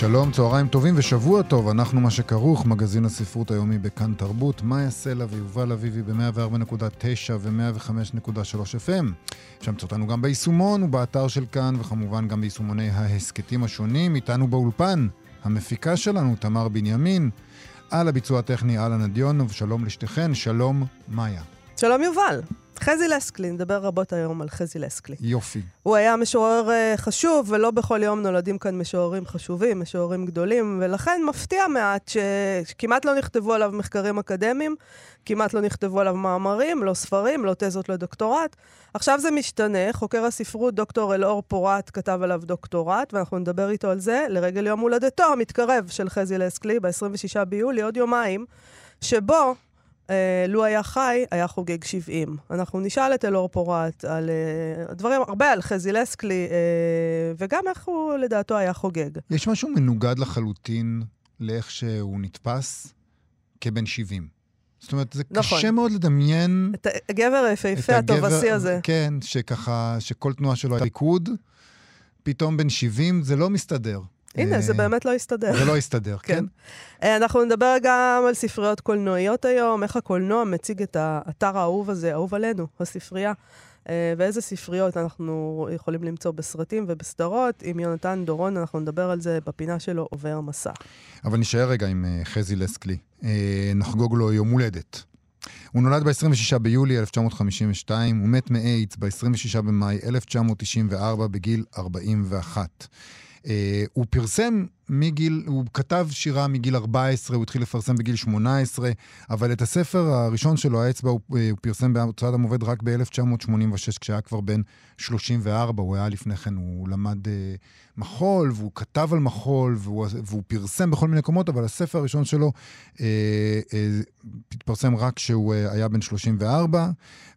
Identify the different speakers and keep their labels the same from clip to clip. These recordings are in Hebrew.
Speaker 1: שלום, צהריים טובים ושבוע טוב, אנחנו מה שכרוך, מגזין הספרות היומי בכאן תרבות, מאיה סלע ויובל אביבי ב-104.9 ו-105.3 FM. למצוא אותנו גם ביישומון ובאתר של כאן, וכמובן גם ביישומוני ההסכתים השונים. איתנו באולפן, המפיקה שלנו, תמר בנימין, על הביצוע הטכני אהלן אדיונוב, שלום לשתיכן, שלום מאיה.
Speaker 2: שלום יובל. חזי לסקלי, נדבר רבות היום על חזי לסקלי.
Speaker 1: יופי.
Speaker 2: הוא היה משורר uh, חשוב, ולא בכל יום נולדים כאן משוררים חשובים, משוררים גדולים, ולכן מפתיע מעט. שכמעט לא נכתבו עליו מחקרים אקדמיים, כמעט לא נכתבו עליו מאמרים, לא ספרים, לא תזות לדוקטורט. עכשיו זה משתנה, חוקר הספרות דוקטור אלאור פורט כתב עליו דוקטורט, ואנחנו נדבר איתו על זה לרגל יום הולדתו המתקרב של חזי לסקלי, ב-26 ביולי, עוד יומיים, שבו אה, לו היה חי, היה חוגג 70. אנחנו נשאל את אלאור פורט על אה, דברים, הרבה על חזי לסקלי, אה, וגם איך הוא לדעתו היה חוגג.
Speaker 1: יש משהו מנוגד לחלוטין לאיך שהוא נתפס כבן 70. זאת אומרת, זה נכון. קשה מאוד לדמיין...
Speaker 2: את הגבר היפהפה הטובסי הזה.
Speaker 1: כן, שככה, שכל תנועה שלו היה ליכוד, פתאום בן 70, זה לא מסתדר.
Speaker 2: הנה, זה באמת לא יסתדר.
Speaker 1: זה לא יסתדר, כן. כן.
Speaker 2: אה, אנחנו נדבר גם על ספריות קולנועיות היום, איך הקולנוע מציג את האתר האהוב הזה, אהוב עלינו, הספרייה. אה, ואיזה ספריות אנחנו יכולים למצוא בסרטים ובסדרות. עם יונתן דורון, אנחנו נדבר על זה בפינה שלו, עובר מסע.
Speaker 1: אבל נשאר רגע עם אה, חזי לסקלי. נחגוג לו יום הולדת. הוא נולד ב-26 ביולי 1952, הוא מת מאיידס ב-26 במאי 1994 בגיל 41. Uh, הוא פרסם מגיל, הוא כתב שירה מגיל 14, הוא התחיל לפרסם בגיל 18, אבל את הספר הראשון שלו, האצבע, הוא, אה, הוא פרסם בהוצאת המובד רק ב-1986, כשהיה כבר בן 34, הוא היה לפני כן, הוא למד uh, מחול, והוא כתב על מחול, והוא, והוא פרסם בכל מיני מקומות, אבל הספר הראשון שלו uh, uh, התפרסם רק כשהוא uh, היה בן 34,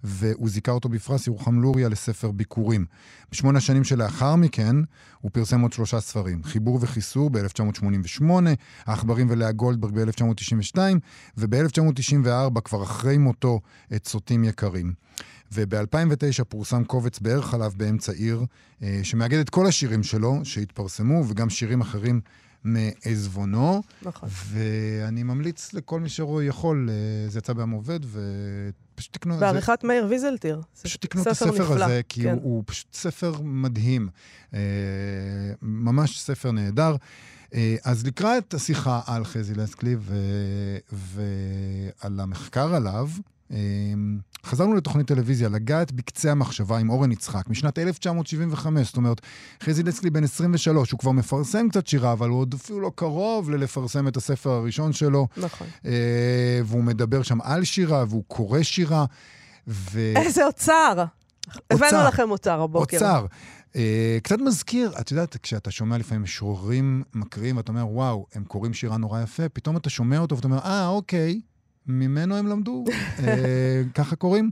Speaker 1: והוא זיכה אותו בפרס ירוחם לוריה לספר ביקורים. בשמונה השנים שלאחר מכן, הוא פרסם עוד שלושה ספרים, חיבור וחיסור ב-1988, העכברים ולאה גולדברג ב-1992, וב-1994, כבר אחרי מותו, את סוטים יקרים. וב-2009 פורסם קובץ בערך עליו באמצע עיר, אה, שמאגד את כל השירים שלו שהתפרסמו, וגם שירים אחרים מעזבונו.
Speaker 2: נכון.
Speaker 1: ואני ממליץ לכל מי שיכול, אה, זה יצא בעם עובד, ופשוט תקנו...
Speaker 2: בעריכת זה... מאיר ויזלטיר.
Speaker 1: פשוט תקנו את הספר נפלא, הזה, כי כן. הוא, הוא פשוט ספר מדהים. אה, ממש ספר נהדר. אה, אז לקראת השיחה על חזי לסקלי ו... ועל המחקר עליו, חזרנו לתוכנית טלוויזיה, לגעת בקצה המחשבה עם אורן יצחק, משנת 1975, זאת אומרת, חזי לצקלי בן 23, הוא כבר מפרסם קצת שירה, אבל הוא עוד אפילו לא קרוב ללפרסם את הספר הראשון שלו.
Speaker 2: נכון.
Speaker 1: אה, והוא מדבר שם על שירה, והוא קורא שירה. ו...
Speaker 2: איזה אוצר! הבאנו לכם אוצר הבוקר.
Speaker 1: אוצר. Uh, קצת מזכיר, את יודעת, כשאתה שומע לפעמים משוררים מקריאים, ואתה אומר, וואו, הם קוראים שירה נורא יפה, פתאום אתה שומע אותו ואתה אומר, אה, אוקיי, ממנו הם למדו, אה, ככה קוראים.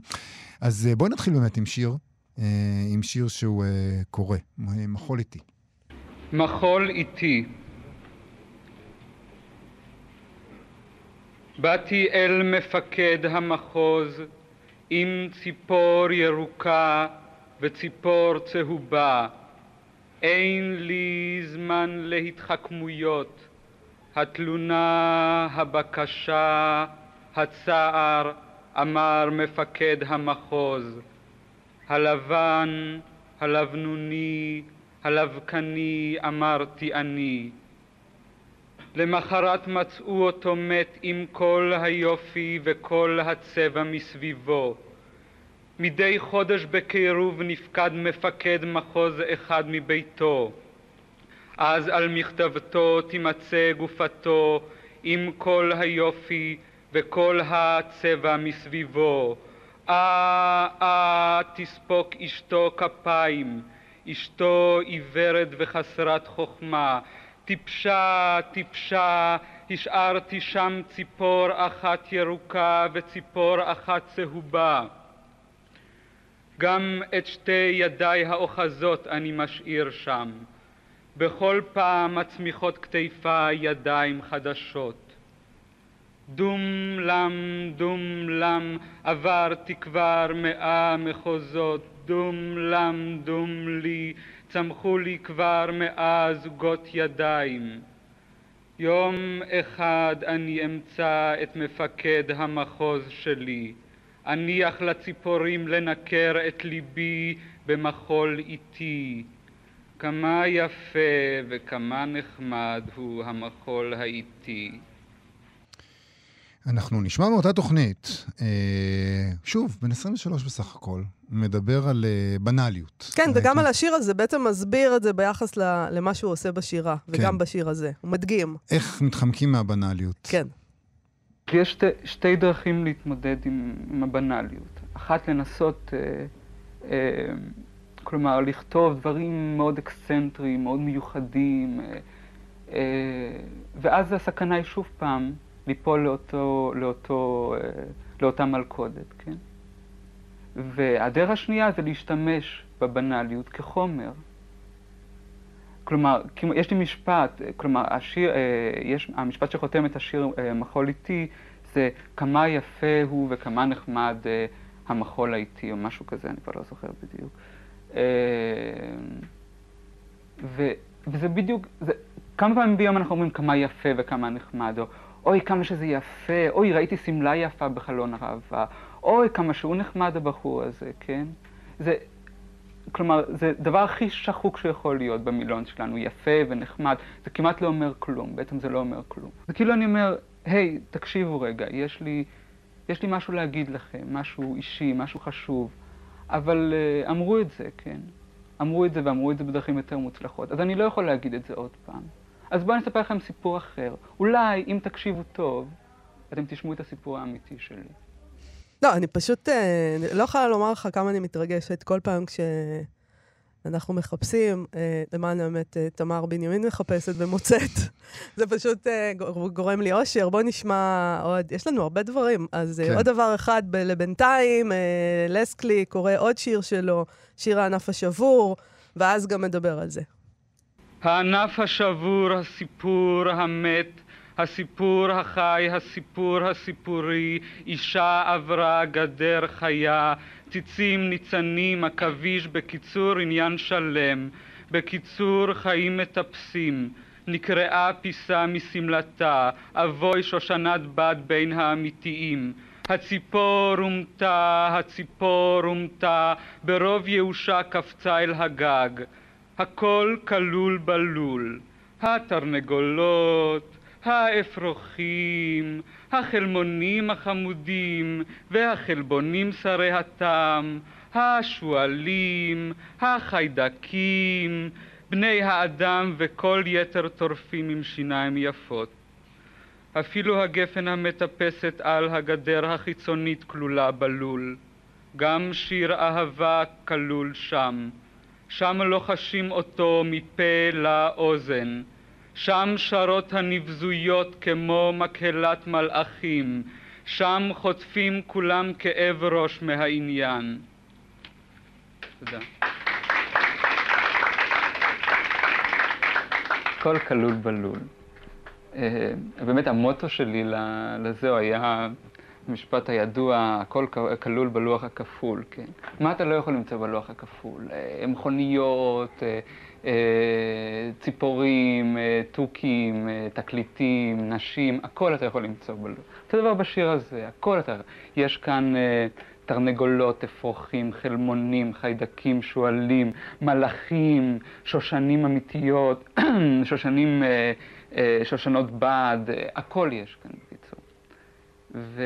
Speaker 1: אז אה, בואי נתחיל באמת עם שיר, אה, עם שיר שהוא קורא, מחול איתי.
Speaker 3: מחול איתי. באתי אל מפקד המחוז עם ציפור ירוקה וציפור צהובה. אין לי זמן להתחכמויות. התלונה, הבקשה, הצער, אמר מפקד המחוז, הלבן, הלבנוני, הלבקני, אמרתי אני. למחרת מצאו אותו מת עם כל היופי וכל הצבע מסביבו. מדי חודש בקירוב נפקד מפקד מחוז אחד מביתו. אז על מכתבתו תימצא גופתו עם כל היופי וכל הצבע מסביבו. אה, אה, תספוק אשתו כפיים, אשתו עיוורת וחסרת חוכמה, טיפשה, טיפשה, השארתי שם ציפור אחת ירוקה וציפור אחת צהובה. גם את שתי ידיי האוחזות אני משאיר שם. בכל פעם מצמיחות כתיפה ידיים חדשות. דום לם, דום לם, עברתי כבר מאה מחוזות, דום לם, דום לי, צמחו לי כבר מאה זוגות ידיים. יום אחד אני אמצא את מפקד המחוז שלי, אניח לציפורים לנקר את ליבי במחול איתי. כמה יפה וכמה נחמד הוא המחול האיטי.
Speaker 1: אנחנו נשמע מאותה תוכנית, אה, שוב, בן 23 בסך הכל, מדבר על אה, בנאליות.
Speaker 2: כן,
Speaker 1: אה,
Speaker 2: וגם על השיר הזה, בעצם מסביר את זה ביחס למה שהוא עושה בשירה, וגם
Speaker 1: כן.
Speaker 2: בשיר הזה. הוא מדגים.
Speaker 1: איך מתחמקים מהבנאליות.
Speaker 2: כן.
Speaker 3: יש שתי, שתי דרכים להתמודד עם, עם הבנאליות. אחת לנסות, אה, אה, כלומר, לכתוב דברים מאוד אקסצנטריים, מאוד מיוחדים, אה, אה, ואז הסכנה היא שוב פעם ליפול לאותו, לאותו, אה, לאותה מלכודת, כן? והדרך השנייה זה להשתמש בבנאליות כחומר. כלומר, יש לי משפט, אה, כלומר, השיר, אה, יש, המשפט שחותם את השיר מחול איטי זה כמה יפה הוא וכמה נחמד המחול האיטי, או משהו כזה, אני כבר לא זוכר בדיוק. ו, וזה בדיוק, זה, כמה פעמים ביום אנחנו אומרים כמה יפה וכמה נחמד, או אוי כמה שזה יפה, אוי ראיתי שמלה יפה בחלון הראווה, אוי כמה שהוא נחמד הבחור הזה, כן? זה, כלומר, זה הדבר הכי שחוק שיכול להיות במילון שלנו, יפה ונחמד, זה כמעט לא אומר כלום, בעצם זה לא אומר כלום. זה כאילו אני אומר, היי, תקשיבו רגע, יש לי, יש לי משהו להגיד לכם, משהו אישי, משהו חשוב, אבל uh, אמרו את זה, כן? אמרו את זה ואמרו את זה בדרכים יותר מוצלחות, אז אני לא יכול להגיד את זה עוד פעם. אז בואו אני אספר לכם סיפור אחר. אולי, אם תקשיבו טוב, אתם תשמעו את הסיפור האמיתי שלי.
Speaker 2: לא, אני פשוט אה, לא יכולה לומר לך כמה אני מתרגשת כל פעם כשאנחנו מחפשים, אה, למען האמת, אה, תמר בנימין מחפשת ומוצאת. זה פשוט אה, גור- גורם לי אושר. בוא נשמע עוד, יש לנו הרבה דברים. אז אה,
Speaker 1: כן.
Speaker 2: עוד דבר אחד ב- לבינתיים, אה, לסקלי קורא עוד שיר שלו, שיר הענף השבור, ואז גם מדבר על זה.
Speaker 3: הענף השבור, הסיפור המת, הסיפור החי, הסיפור הסיפורי, אישה עברה גדר חיה, ציצים ניצנים, עכביש, בקיצור עניין שלם, בקיצור חיים מטפסים, נקרעה פיסה משמלתה, אבוי שושנת בד בין האמיתיים. הציפור הומתה, הציפור הומתה, ברוב ייאושה קפצה אל הגג. הכל כלול בלול. התרנגולות, האפרוחים, החלמונים החמודים, והחלבונים שרי הטעם, השועלים, החיידקים, בני האדם וכל יתר טורפים עם שיניים יפות. אפילו הגפן המטפסת על הגדר החיצונית כלולה בלול. גם שיר אהבה כלול שם. שם לוחשים אותו מפה לאוזן. שם שרות הנבזויות כמו מקהלת מלאכים. שם חוטפים כולם כאב ראש מהעניין. תודה. הכל כלול בלול. אה, באמת המוטו שלי ל- לזה היה המשפט הידוע, הכל כלול בלוח הכפול, כן? מה אתה לא יכול למצוא בלוח הכפול? אה, מכוניות, אה, אה, ציפורים, תוכים, תקליטים, נשים, הכל אתה יכול למצוא בלוח. אותו דבר בשיר הזה, הכל אתה... יש כאן... תרנגולות, אפרוחים, חלמונים, חיידקים, שועלים, מלאכים, שושנים אמיתיות, שושנים, שושנות בד, הכל יש כאן. ו...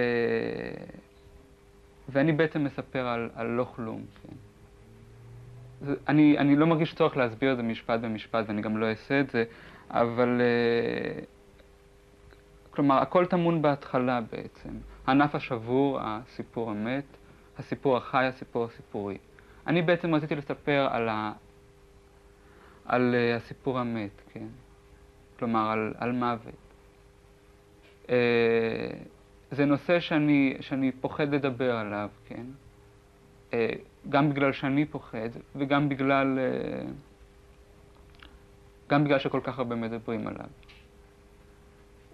Speaker 3: ואני בעצם מספר על, על לא כלום, כן. אני, אני לא מרגיש צורך להסביר את זה משפט במשפט, ואני גם לא אעשה את זה, אבל... אה, כלומר, הכל טמון בהתחלה בעצם. הענף השבור, הסיפור המת, הסיפור החי, הסיפור הסיפורי. אני בעצם רציתי לספר על, ה... על uh, הסיפור המת, כן. כלומר על, על מוות. זה נושא שאני, שאני פוחד לדבר עליו, כן? אה, גם בגלל שאני פוחד וגם בגלל, אה, גם בגלל שכל כך הרבה מדברים עליו.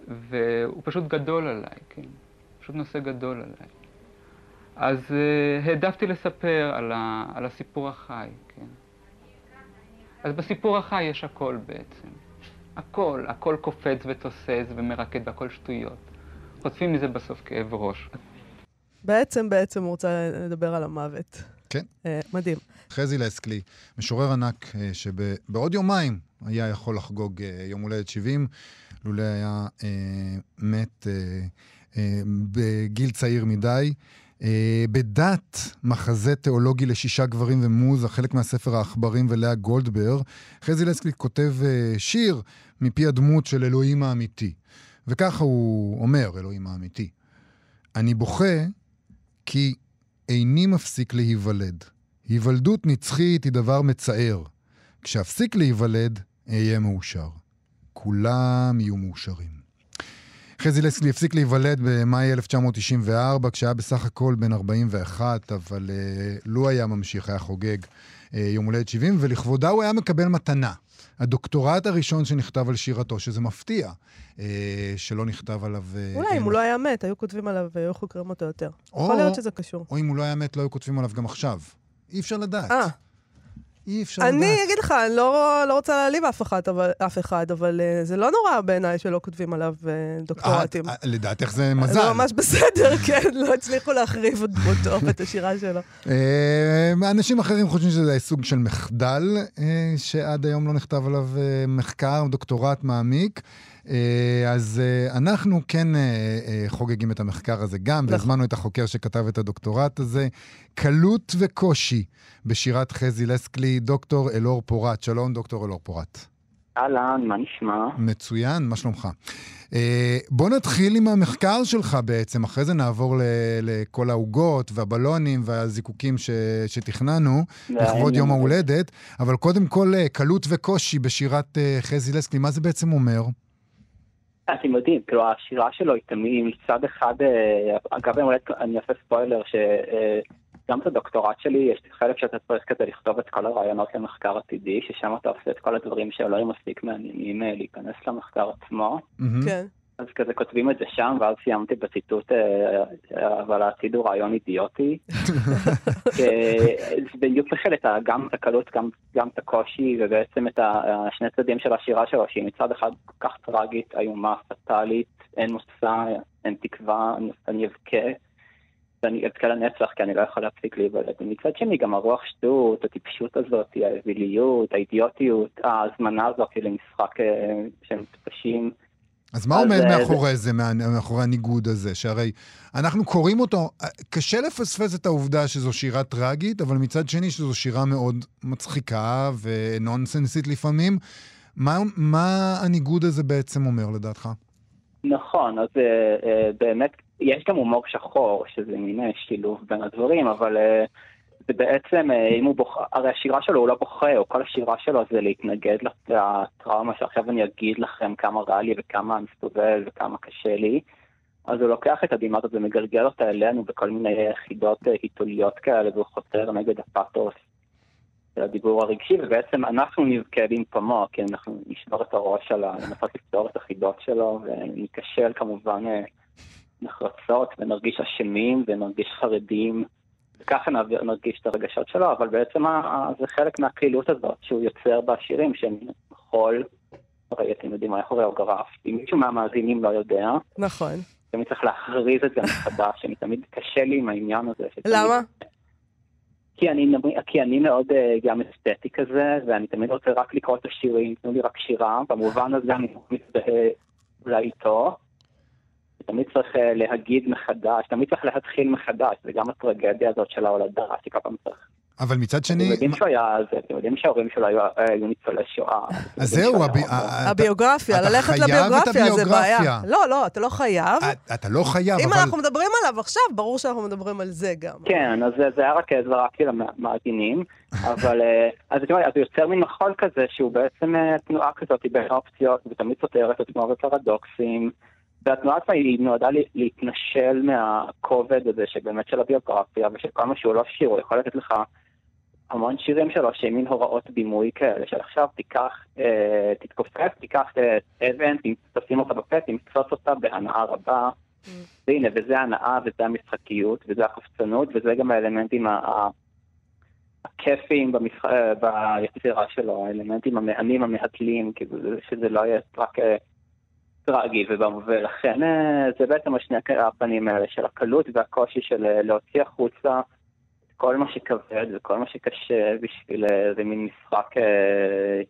Speaker 3: והוא פשוט גדול עליי, כן? פשוט נושא גדול עליי. אז uh, העדפתי לספר על, ה, על הסיפור החי, כן? אז בסיפור החי יש הכל בעצם. הכל, הכל קופץ ותוסס ומרקד והכל שטויות. חוטפים מזה בסוף כאב ראש.
Speaker 2: בעצם, בעצם הוא רוצה לדבר על המוות.
Speaker 1: כן.
Speaker 2: Uh, מדהים.
Speaker 1: חזי לסקלי, משורר ענק uh, שבעוד יומיים היה יכול לחגוג uh, יום הולדת 70, לולא היה uh, מת uh, uh, בגיל צעיר מדי. Uh, בדת, מחזה תיאולוגי לשישה גברים ומוזה, חלק מהספר העכברים ולאה גולדבר, חזי לסקלי כותב uh, שיר מפי הדמות של אלוהים האמיתי. וככה הוא אומר, אלוהים האמיתי. אני בוכה כי איני מפסיק להיוולד. היוולדות נצחית היא דבר מצער. כשאפסיק להיוולד, אהיה מאושר. כולם יהיו מאושרים. חזי לסקלי הפסיק להיוולד במאי 1994, כשהיה בסך הכל בן 41, אבל uh, לו היה ממשיך, היה חוגג uh, יום הולדת 70, ולכבודה הוא היה מקבל מתנה. הדוקטורט הראשון שנכתב על שירתו, שזה מפתיע uh, שלא נכתב עליו... Uh,
Speaker 2: אולי אם הוא לא היה מת, היו כותבים עליו והיו חוקרים אותו יותר. יכול להיות שזה קשור.
Speaker 1: או אם הוא לא היה מת, לא היו כותבים עליו גם עכשיו. אי אפשר לדעת.
Speaker 2: אה.
Speaker 1: אי אפשר
Speaker 2: אני
Speaker 1: לדעת.
Speaker 2: אגיד לך, אני לא, לא רוצה להעליב אף אבל, אף אחד, אבל uh, זה לא נורא בעיניי שלא כותבים עליו uh, דוקטורטים.
Speaker 1: אה, לדעתך זה
Speaker 2: זה
Speaker 1: מזל.
Speaker 2: ממש בסדר, כן, לא הצליחו להחריב את דמותו ואת השירה שלו.
Speaker 1: אה, אנשים אחרים חושבים שזה סוג של מחדל, אה, שעד היום לא נכתב עליו אה, מחקר, דוקטורט מעמיק. אה, אז אה, אנחנו כן אה, חוגגים את המחקר הזה גם,
Speaker 2: נכון.
Speaker 1: והזמנו את החוקר שכתב את הדוקטורט הזה. קלות וקושי בשירת חזי לסקלי, דוקטור אלאור פורת. שלום, דוקטור אלאור פורת.
Speaker 4: אהלן, מה נשמע?
Speaker 1: מצוין, מה שלומך? בוא נתחיל עם המחקר שלך בעצם, אחרי זה נעבור לכל העוגות והבלונים והזיקוקים ש- שתכננו לכבוד יום ההולדת, אבל קודם כל, קלות וקושי בשירת חזי לסקלי, מה זה בעצם אומר?
Speaker 4: אתם יודעים, כאילו השירה שלו היא תמיד מצד אחד, אה, אגב אני אעשה ספוילר שגם את הדוקטורט שלי יש חלק שאתה צריך כזה לכתוב את כל הרעיונות למחקר עתידי, ששם אתה עושה את כל הדברים שלא היו מספיק מעניינים אה, להיכנס למחקר עצמו.
Speaker 2: כן.
Speaker 4: אז כזה כותבים את זה שם, ואז סיימתי בציטוט, אה, אה, אבל העתיד הוא רעיון אידיוטי. אה, זה בדיוק ה- גם את הקלות, גם, גם את הקושי, ובעצם את השני צדדים של השירה שלו, שהיא מצד אחד כל כך טראגית, איומה, פטאלית, אין מוצא, אין תקווה, אני, אבכה, ואני אבכה לנצח, כי אני לא יכול להפסיק להיוולד. ומצד שני, גם הרוח שטות, הטיפשות הזאת, האוויליות, האידיוטיות, ההזמנה הזאת למשחק של מטפשים.
Speaker 1: אז מה
Speaker 4: אז,
Speaker 1: עומד
Speaker 4: אה,
Speaker 1: מאחורי זה, מה- מאחורי הניגוד הזה? שהרי אנחנו קוראים אותו, אה, קשה לפספס את העובדה שזו שירה טראגית, אבל מצד שני שזו שירה מאוד מצחיקה ונונסנסית לפעמים. מה, מה הניגוד הזה בעצם אומר לדעתך?
Speaker 4: נכון, אז אה, באמת, יש גם הומור שחור, שזה מין שילוב בין הדברים, אבל אה, זה בעצם, אה, אם הוא בוכה, הרי השירה שלו הוא לא בוכה, או כל השירה שלו זה להתנגד לטראומה שעכשיו אני אגיד לכם כמה רע לי וכמה אני מסתובב וכמה קשה לי. אז הוא לוקח את הדמעה הזאת ומגלגל אותה אלינו בכל מיני יחידות אה, היתוליות כאלה, והוא חותר נגד הפאתוס של הדיבור הרגשי, ובעצם אנחנו נבכה במקומו, כי אנחנו נשבור את הראש על לנסות לפתור את החידות שלו, וניכשל כמובן אה, נחרצות, ונרגיש אשמים, ונרגיש חרדים, וככה נרגיש את הרגשות שלו, אבל בעצם זה חלק מהקלילות הזאת שהוא יוצר בשירים, שהם חול, הרי אתם יודעים מה כוריאוגרף, אם מישהו מהמאזינים לא יודע,
Speaker 2: נכון.
Speaker 4: תמיד צריך להכריז את זה מחדש, אני תמיד קשה לי עם העניין הזה. שתמיד-
Speaker 2: למה?
Speaker 4: כי אני, כי אני מאוד אה, גם אסתטי כזה, ואני תמיד רוצה רק לקרוא את השירים, תנו לי רק שירה, במובן הזה אני מזדהה אולי איתו. תמיד צריך אה, להגיד מחדש, תמיד צריך להתחיל מחדש, זה גם הטרגדיה הזאת של ההולדה, שכל פעם צריך
Speaker 1: אבל מצד
Speaker 4: אתם
Speaker 1: שני...
Speaker 4: יודעים שהוא היה, אתם יודעים שההורים שלו היו היו ניצולי שואה. אתם
Speaker 1: אז זהו,
Speaker 4: שהוא
Speaker 1: הבי-
Speaker 4: היה מאוד-
Speaker 1: ה- אתה-
Speaker 2: הביוגרפיה, ללכת לביוגרפיה זה בעיה.
Speaker 1: הביוגרפיה.
Speaker 2: לא, לא, אתה לא חייב.
Speaker 1: אתה- לא חייב,
Speaker 2: אם
Speaker 1: אבל...
Speaker 2: אנחנו מדברים עליו עכשיו, ברור שאנחנו מדברים על זה גם.
Speaker 4: כן, אז זה- זה היה רק זרקתי למאזינים, אבל אה, אז יודע, אז הוא יוצר מין מחול כזה שהוא בעצם אה, תנועה כזאת בין האופציות, ותמיד סותר את עצמו בפרדוקסים, והתנועה עצמה היא נועדה להתנשל מהכובד הזה שבאמת של הביוגרפיה, ושל כל מה שהוא לא שיר, הוא יכול לתת לך המון שירים שלו שהם מין הוראות בימוי כאלה, של עכשיו תיקח, אה, תתכופף, תיקח אה, אבן, תשים אותה בפה, תמצוץ אותה בהנאה רבה. והנה, וזה ההנאה, וזה המשחקיות, וזה החפצנות, וזה גם האלמנטים הכיפיים במשח... אה, ביצירה שלו, האלמנטים המהנים המהתלים, כאילו, זה- שזה לא יהיה רק אה, טרגי, ולכן אה, זה בעצם השני הפנים האלה של הקלות והקושי של אה, להוציא החוצה כל מה שכבד וכל מה שקשה בשביל אה, איזה מין משחק, אה,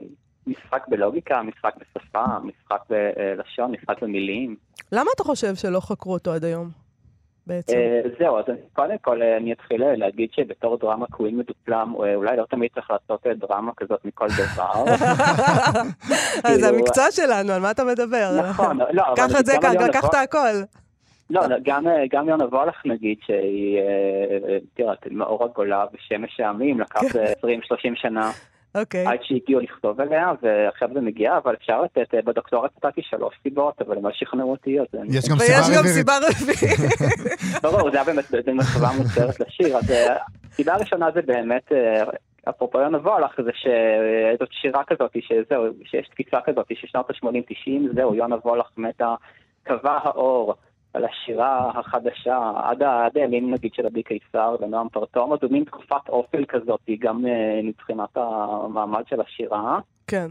Speaker 4: משחק בלוגיקה, משחק בשפה, משחק בלשון, משחק במילים.
Speaker 2: למה אתה חושב שלא חקרו אותו עד היום? בעצם.
Speaker 4: אה, זהו, אז קודם כל אה, אני אתחיל אה, להגיד שבתור דרמה קווין מדופלם, אולי לא תמיד צריך לעשות דרמה כזאת מכל דבר.
Speaker 2: אז זה
Speaker 4: כאילו,
Speaker 2: המקצוע שלנו, על מה אתה מדבר?
Speaker 4: נכון, לא, אבל
Speaker 2: קח את זה, קח את הכל.
Speaker 4: לא, לא, גם, גם יונה וולך נגיד שהיא, אה, אה, תראה, מאור הגולה ושמש העמים, לקח
Speaker 2: כן.
Speaker 4: אה, 20-30 שנה
Speaker 2: אוקיי.
Speaker 4: עד שהגיעו לכתוב עליה, ועכשיו זה מגיע, אבל אפשר לתת, אה, בדוקטורט נתתי שלוש סיבות, אבל הם לא שכנעו אותי, אז אני...
Speaker 1: יש גם
Speaker 2: ויש
Speaker 1: סיבה
Speaker 2: גם
Speaker 1: רביעית.
Speaker 2: סיבה רביעית.
Speaker 4: ברור, זה היה באמת מחווה מוצרת לשיר. אז אה, הסיבה הראשונה זה באמת, אה, אפרופו יונה וולך, זה שזאת שירה כזאת, שזהו, שיש תקיפה כזאת, ששנות ה-80-90, זהו, יונה וולך מתה, קבע האור על השירה החדשה, עד עד הימים נגיד של עדי קיסר ונועם פרטומו, זו מין תקופת אופל כזאת, גם אה, מבחינת המעמד של השירה.
Speaker 2: כן.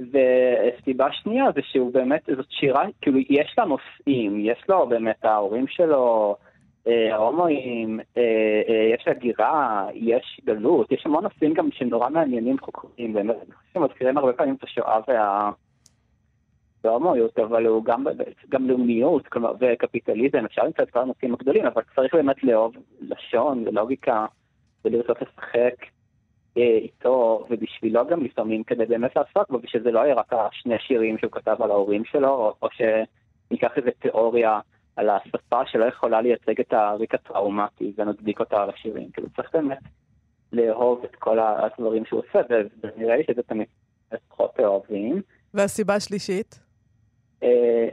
Speaker 4: וסיבה שנייה זה שהוא באמת, זאת שירה, כאילו יש לה נושאים, יש לו באמת ההורים שלו, אה, ההומואים, אה, אה, יש הגירה, יש גלות, יש המון נושאים גם שנורא מעניינים חוקרים, באמת, שמזכירים הרבה פעמים את השואה וה... וההומואיות, אבל הוא גם, גם לאומיות, כלומר, וקפיטליזם, אפשר למצוא את כל הנושאים הגדולים, אבל צריך באמת לאהוב לשון ולוגיקה, ולרצות לשחק אה, איתו, ובשבילו גם לפעמים כדי באמת לעסוק בו, ושזה לא יהיה רק השני שירים שהוא כתב על ההורים שלו, או, או שניקח איזה תיאוריה על השפה שלא יכולה לייצג את הריק הטראומטי ונדביק אותה על השירים. כאילו צריך באמת לאהוב את כל הדברים שהוא עושה, ונראה לי שזה תמיד פחות אוהבים.
Speaker 2: והסיבה השלישית?
Speaker 4: אה,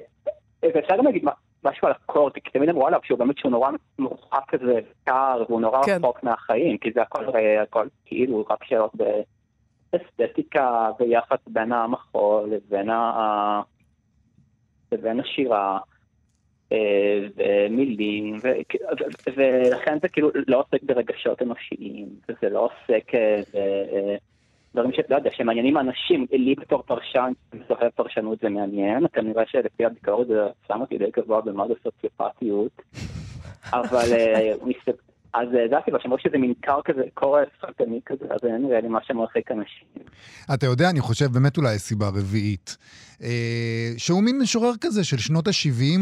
Speaker 4: ואפשר גם להגיד משהו על הקורט, כי תמיד אמרו עליו שהוא באמת שהוא נורא מורחק כזה, קר, והוא נורא
Speaker 2: כן.
Speaker 4: רחוק מהחיים, כי זה הכל, הרי הכל כאילו רק שאלות באסתטיקה, ביחס בין המחול לבין, ה... לבין השירה. אה, ומילים, ולכן זה כאילו לא עוסק ברגשות אנושיים, וזה לא עוסק בדברים שאתה לא יודע, שמעניינים אנשים, לי בתור פרשן, מסוחב פרשנות זה מעניין, כנראה שלפי הביקורת זה שם אותי די גבוה במד הסוציופטיות, אבל אה, אז אה, זה הסיבה שאמרו שזה מין קר כזה, קורס חלקני כזה, אז זה נראה לי מה שמרחיק אנשים.
Speaker 1: אתה יודע, אני חושב באמת אולי סיבה רביעית, אה, שהוא מין משורר כזה של שנות ה-70,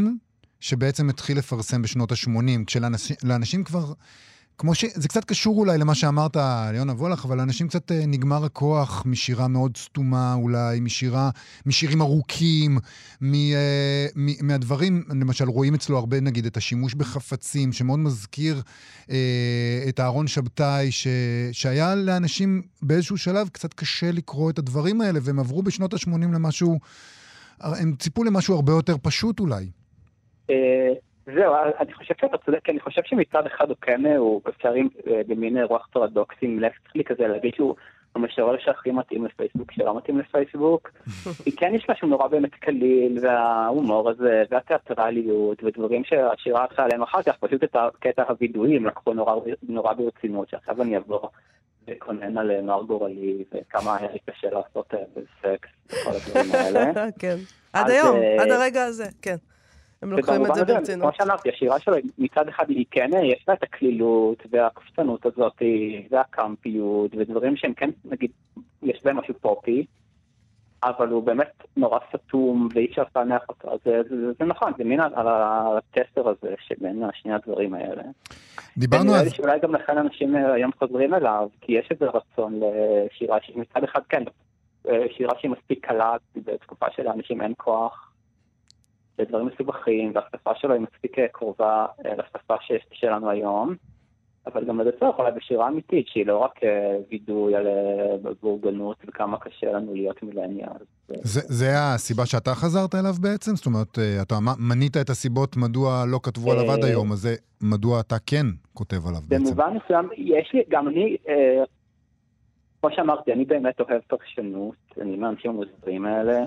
Speaker 1: שבעצם התחיל לפרסם בשנות ה-80, כשלאנשים כבר... כמו ש... זה קצת קשור אולי למה שאמרת על יונה וולך, אבל לאנשים קצת אה, נגמר הכוח משירה מאוד סתומה אולי, משירה, משירים ארוכים, מ, אה, מ, מהדברים, למשל רואים אצלו הרבה נגיד את השימוש בחפצים, שמאוד מזכיר אה, את אהרון שבתאי, ש, שהיה לאנשים באיזשהו שלב קצת קשה לקרוא את הדברים האלה, והם עברו בשנות ה-80 למשהו, הם ציפו למשהו הרבה יותר פשוט אולי.
Speaker 4: אה, זהו, אני חושב שאתה צודק, כי אני חושב שמצד אחד הוא כן, הוא אפשר עם אה, במין רוח פרדוקסים, צריך לי כזה להגיד שהוא המשורר שהכי מתאים לפייסבוק, שלא מתאים לפייסבוק. כי כן יש משהו נורא באמת קליל, וההומור הזה, והתיאטרליות, ודברים שהשירה הלכה עליהם אחר כך, פשוט את הקטע הווידויים לקחו נורא, נורא ברצינות, שעכשיו אני אבוא וקונן על נוער גורלי, וכמה היה לי קשה לעשות אה, סקס, וכל הדברים האלה.
Speaker 2: כן. עד היום,
Speaker 4: אה,
Speaker 2: עד הרגע הזה, כן. הם לוקחים את זה ברצינות.
Speaker 4: כמו שאמרתי, השירה שלו מצד אחד היא כן, יש לה את הקלילות והקופצנות הזאת והקמפיות ודברים שהם כן, נגיד, יש בהם משהו פופי, אבל הוא באמת נורא סתום ואי אפשר לפענח אותו, אז זה, זה, זה נכון, זה מין על, הטסטר הזה שבין שני הדברים האלה.
Speaker 1: דיברנו על...
Speaker 4: לי שאולי גם לכן אנשים אה, היום חוזרים אליו, כי יש איזה רצון לשירה שמצד אחד כן, אה, שירה שהיא מספיק קלה, בתקופה שלאנשים אין כוח, לדברים מסובכים, והשפה שלו היא מספיק אה, קרובה אה, לשפה שיש שלנו היום. אבל גם לזה צורך אולי בשירה אמיתית, שהיא לא רק אה, וידוי על בורגנות וכמה קשה לנו להיות מילניאל.
Speaker 1: זה, זה הסיבה שאתה חזרת אליו בעצם? זאת אומרת, אתה מנית את הסיבות מדוע לא כתבו עליו עד היום, אז זה מדוע אתה כן כותב עליו בעצם.
Speaker 4: במובן מסוים, יש לי, גם אני, כמו שאמרתי, אני באמת אוהב פרשנות, אני מהאנשים המוזרים האלה,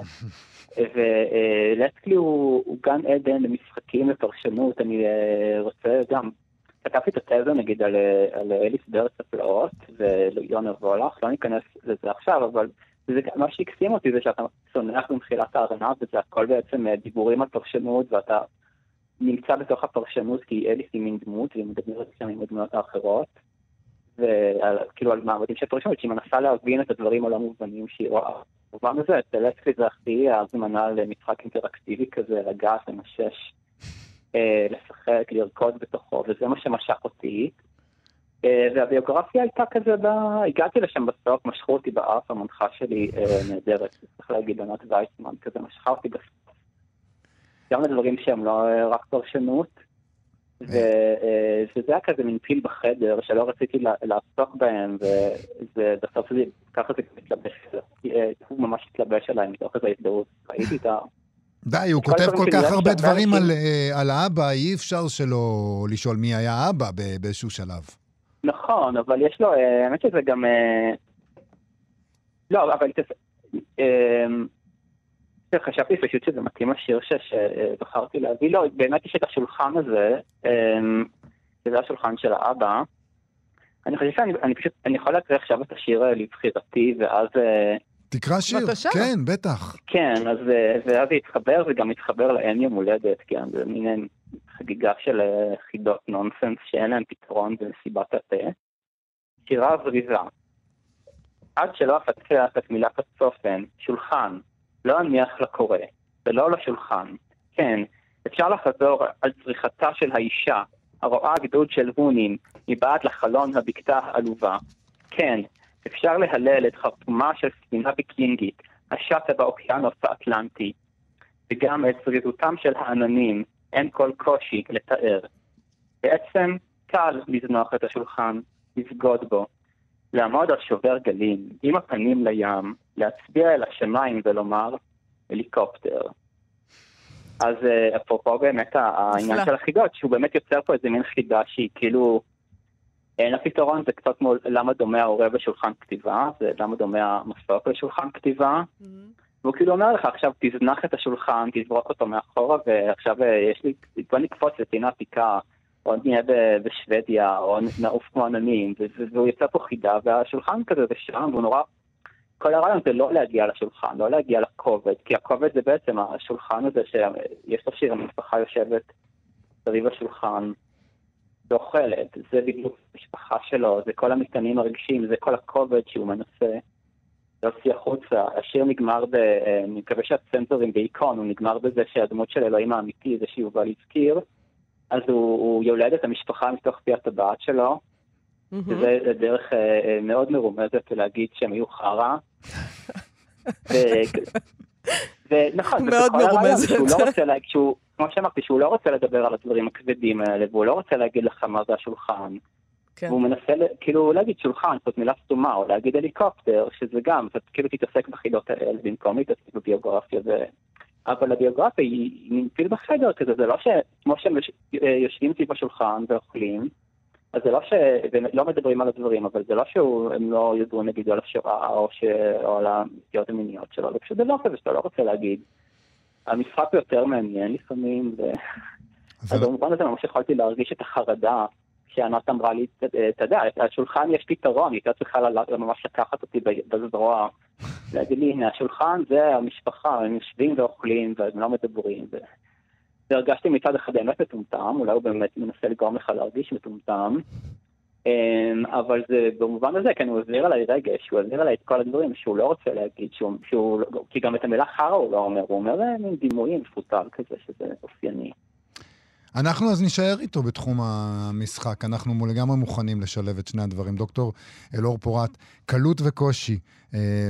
Speaker 4: ולסקלי הוא, הוא גן עדן למשחקים לפרשנות, אני אה, רוצה גם, כתבתי את התזה נגיד על, אה, על אליס בארץ הפלאות ויונר וולך, לא ניכנס לזה עכשיו, אבל זה, מה שהקסים אותי זה שאתה צונח במחילת הארנב, וזה הכל בעצם אה, דיבורים על פרשנות, ואתה נמצא בתוך הפרשנות, כי אליס היא מין דמות, והיא מדברת שם עם הדמויות האחרות. וכאילו על מעמדים של פרשנות, שהיא מנסה להבין את הדברים הלא מובנים שהיא רואה. במובן הזה, אצל אסקלי זה הכי הזמנה למשחק אינטראקטיבי כזה, לגעת, למשש, אה, לשחק, לרקוד בתוכו, וזה מה שמשך אותי. אה, והביוגרפיה הייתה כזה, ב... הגעתי לשם בסוף, משכו אותי באף, המנחה שלי אה, נהדרת, צריך להגיד, ענת וייסמן, כזה משכה אותי בסוף. גם לדברים שהם לא רק פרשנות. ו- אה, וזה היה כזה מין פיל בחדר שלא רציתי לעסוק בהם, ובסוף זה, ככה זה מתלבש, אה, הוא ממש התלבש עליי מתוך איזו הזדהות, ראיתי את ה...
Speaker 1: די, הוא כותב כל כך הרבה דברים על, אה, על האבא, אי אפשר שלא לשאול מי היה האבא באיזשהו שלב.
Speaker 4: נכון, אבל יש לו, האמת שזה גם... לא, אבל חשבתי פשוט שזה מתאים לשיר ש- שבחרתי להביא, לא, באמת יש את השולחן הזה, אה, שזה השולחן של האבא. אני חושב שאני אני פשוט, אני יכול להקריא עכשיו את השיר אה, לבחירתי, ואז... אה,
Speaker 1: תקרא שיר.
Speaker 2: בבקשה.
Speaker 1: כן, בטח.
Speaker 4: כן, אז אה, ואז זה התחבר, זה גם התחבר לאין יום הולדת, כן, זה מין חגיגה של חידות נונסנס שאין להם פתרון במסיבת התה. שירה זריזה. עד שלא אפצח את מילת הצופן, שולחן, לא אניח לקורא, ולא לשולחן. כן, אפשר לחזור על צריכתה של האישה, הרואה גדוד של הונים, מבעד לחלון הבקתה העלובה. כן, אפשר להלל את חרטומה של ספינה ויקינגית, השטה באוקיינוס האטלנטי. וגם את זריזותם של העננים, אין כל קושי לתאר. בעצם קל לזנוח את השולחן, לבגוד בו, לעמוד על שובר גלים, עם הפנים לים, להצביע אל השמיים ולומר, הליקופטר. אז אה, אפרופו באמת העניין. של החידות, שהוא באמת יוצר פה איזה מין חידה שהיא כאילו, אין לה פתרון, זה קצת כמו למה דומה ההורה בשולחן כתיבה, זה למה דומה המסוק בשולחן כתיבה, והוא כאילו אומר לך, עכשיו תזנח את השולחן, תזרוק אותו מאחורה, ועכשיו אה, יש לי, בוא נקפוץ לטינה פיקה, או נהיה ב- בשוודיה, או נעוף כמו עננים, והוא יוצא פה חידה, והשולחן כזה זה שם, והוא נורא... כל הרעיון זה לא להגיע לשולחן, לא להגיע לכובד, כי הכובד זה בעצם השולחן הזה שיש לו שיר, המשפחה יושבת סביב השולחן ואוכלת, זה בדיוק המשפחה שלו, זה כל המטענים הרגשיים, זה כל הכובד שהוא מנסה להוציא החוצה. השיר נגמר ב... אה, אני מקווה שהצנזורים באיקון, הוא נגמר בזה שהדמות של אלוהים האמיתי, זה שיובל הזכיר, אז הוא, הוא יולד את המשפחה מתוך פי הטבעת שלו, וזה דרך אה, אה, מאוד מרומזת להגיד שהם היו חרא. ונכון,
Speaker 2: מאוד מרומזת.
Speaker 4: שהוא לא רוצה להגיד, שהוא, כמו שאמרתי, שהוא לא רוצה לדבר על הדברים הכבדים האלה, והוא לא רוצה להגיד לך מה זה השולחן.
Speaker 2: כן.
Speaker 4: והוא מנסה כאילו להגיד שולחן, זאת מילה סתומה, או להגיד הליקופטר, שזה גם, אתה כאילו תתעסק בחידות האלה במקום להתעסק בביוגרפיה. אבל הביוגרפיה היא פיל בחדר כזה, זה לא שכמו שהם יוש- יושבים סביב השולחן ואוכלים, אז זה לא שלא מדברים על הדברים, אבל זה לא שהם לא ידעו נגיד על השואה או, ש... או על הנטיות המיניות שלו, זה פשוט דבר כזה שאתה לא רוצה להגיד. המשחק יותר מעניין לפעמים, ו...
Speaker 1: זה
Speaker 4: אז
Speaker 1: לא-
Speaker 4: במובן הזה ממש יכולתי להרגיש את החרדה שענת אמרה לי, "ת- אה, אתה יודע, השולחן יש פתרון, היא הייתה צריכה ממש לקחת אותי בזרוע, להגיד לי, הנה, השולחן זה המשפחה, הם יושבים ואוכלים והם לא מדברים. ו- והרגשתי מצד אחד באמת מטומטם, אולי הוא באמת מנסה לגרום לך להרגיש מטומטם, אמ, אבל זה במובן הזה, כן, הוא העביר עליי רגש, הוא העביר עליי את כל הדברים שהוא לא רוצה להגיד, שהוא, שהוא, לא- כי גם את המילה חרא הוא לא אומר, הוא אומר אה, מין דימוי מפוטר כזה, שזה אופייני.
Speaker 1: אנחנו אז נישאר איתו בתחום המשחק. אנחנו לגמרי מוכנים לשלב את שני הדברים. דוקטור אלאור פורת, קלות וקושי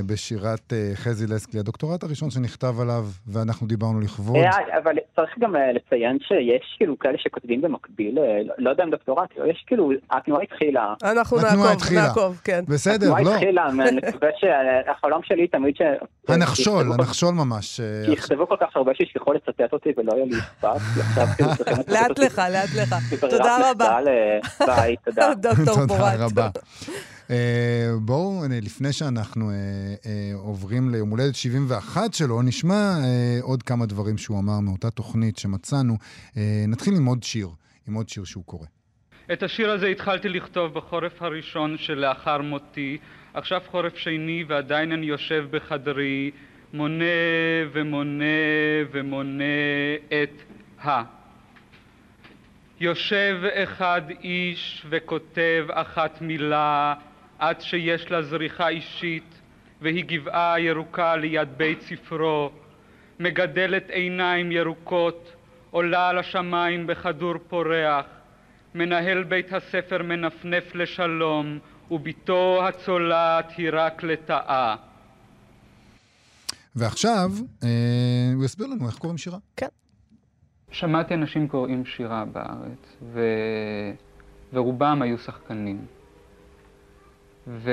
Speaker 1: בשירת אה, חזי לסקלי, הדוקטורט הראשון שנכתב עליו, ואנחנו דיברנו לכבוד.
Speaker 4: אה, אבל צריך גם אה, לציין שיש כאילו כאלה שכותבים במקביל, אה, לא- לא יודע אם דוקטורט, יש כאילו, התנועה התחילה.
Speaker 2: אנחנו
Speaker 1: התנועה
Speaker 2: נעקוב. נעקוב, כן.
Speaker 1: בסדר,
Speaker 4: התנועה
Speaker 1: לא.
Speaker 4: התחילה, אני מקווה שהחלום שלי תמיד ש...
Speaker 1: הנחשול, הנחשול ממש. אה,
Speaker 4: שיכתבו כל כך הרבה שישכחו לצטט אותי ולא יהיה לי אכפת, כי כאילו
Speaker 2: לאט. לך, לאט לך. תודה רבה.
Speaker 4: אה, תודה.
Speaker 2: דוקטור פורט.
Speaker 1: תודה רבה. אה, בואו, לפני שאנחנו אה, אה, עוברים ליום הולדת 71 שלו, נשמע עוד כמה דברים שהוא אמר מאותה תוכנית שמצאנו. נתחיל עם עוד שיר, עם עוד שיר שהוא קורא.
Speaker 3: את השיר הזה התחלתי לכתוב בחורף הראשון שלאחר מותי, עכשיו חורף שני ועדיין אני יושב בחדרי, מונה ומונה ומונה את ה. יושב אחד איש וכותב אחת מילה, עד שיש לה זריחה אישית, והיא גבעה ירוקה ליד בית ספרו, מגדלת עיניים ירוקות, עולה על השמיים בכדור פורח, מנהל בית הספר מנפנף לשלום, ובתו הצולעת היא רק לטאה.
Speaker 1: ועכשיו, אה, הוא יסביר לנו איך קוראים שירה.
Speaker 3: שמעתי אנשים קוראים שירה בארץ, ו... ורובם היו שחקנים. ו...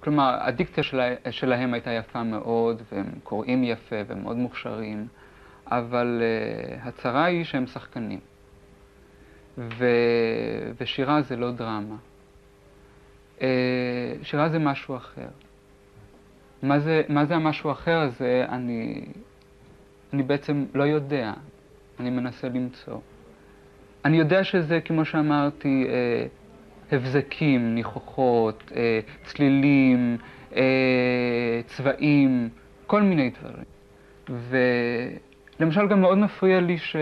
Speaker 3: כלומר, הדיקציה שלה... שלהם הייתה יפה מאוד, והם קוראים יפה והם מאוד מוכשרים, אבל uh, הצרה היא שהם שחקנים. ו... ושירה זה לא דרמה. Uh, שירה זה משהו אחר. מה זה, מה זה המשהו האחר הזה, אני, אני בעצם לא יודע, אני מנסה למצוא. אני יודע שזה, כמו שאמרתי, אה, הבזקים, ניחוחות, אה, צלילים, אה, צבעים, כל מיני דברים. ולמשל גם מאוד מפריע לי ש,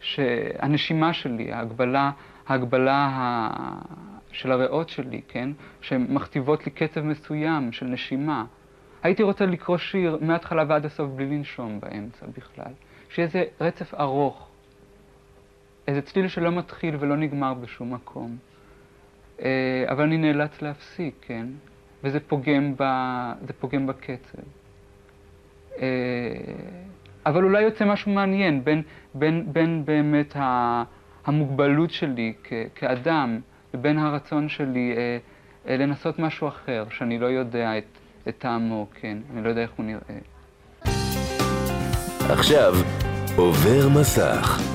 Speaker 3: שהנשימה שלי, ההגבלה, ההגבלה ה... של הריאות שלי, כן? שמכתיבות לי קצב מסוים של נשימה. הייתי רוצה לקרוא שיר מההתחלה ועד הסוף בלי לנשום באמצע בכלל. שיהיה איזה רצף ארוך. איזה צליל שלא מתחיל ולא נגמר בשום מקום. אה, אבל אני נאלץ להפסיק, כן? וזה פוגם, ב... פוגם בקצב. אה, אבל אולי יוצא משהו מעניין בין, בין, בין באמת. המוגבלות שלי כ... כאדם לבין הרצון שלי אה, לנסות משהו אחר, שאני לא יודע את, את טעמו, כן? אני לא יודע איך הוא נראה.
Speaker 5: עכשיו עובר מסך.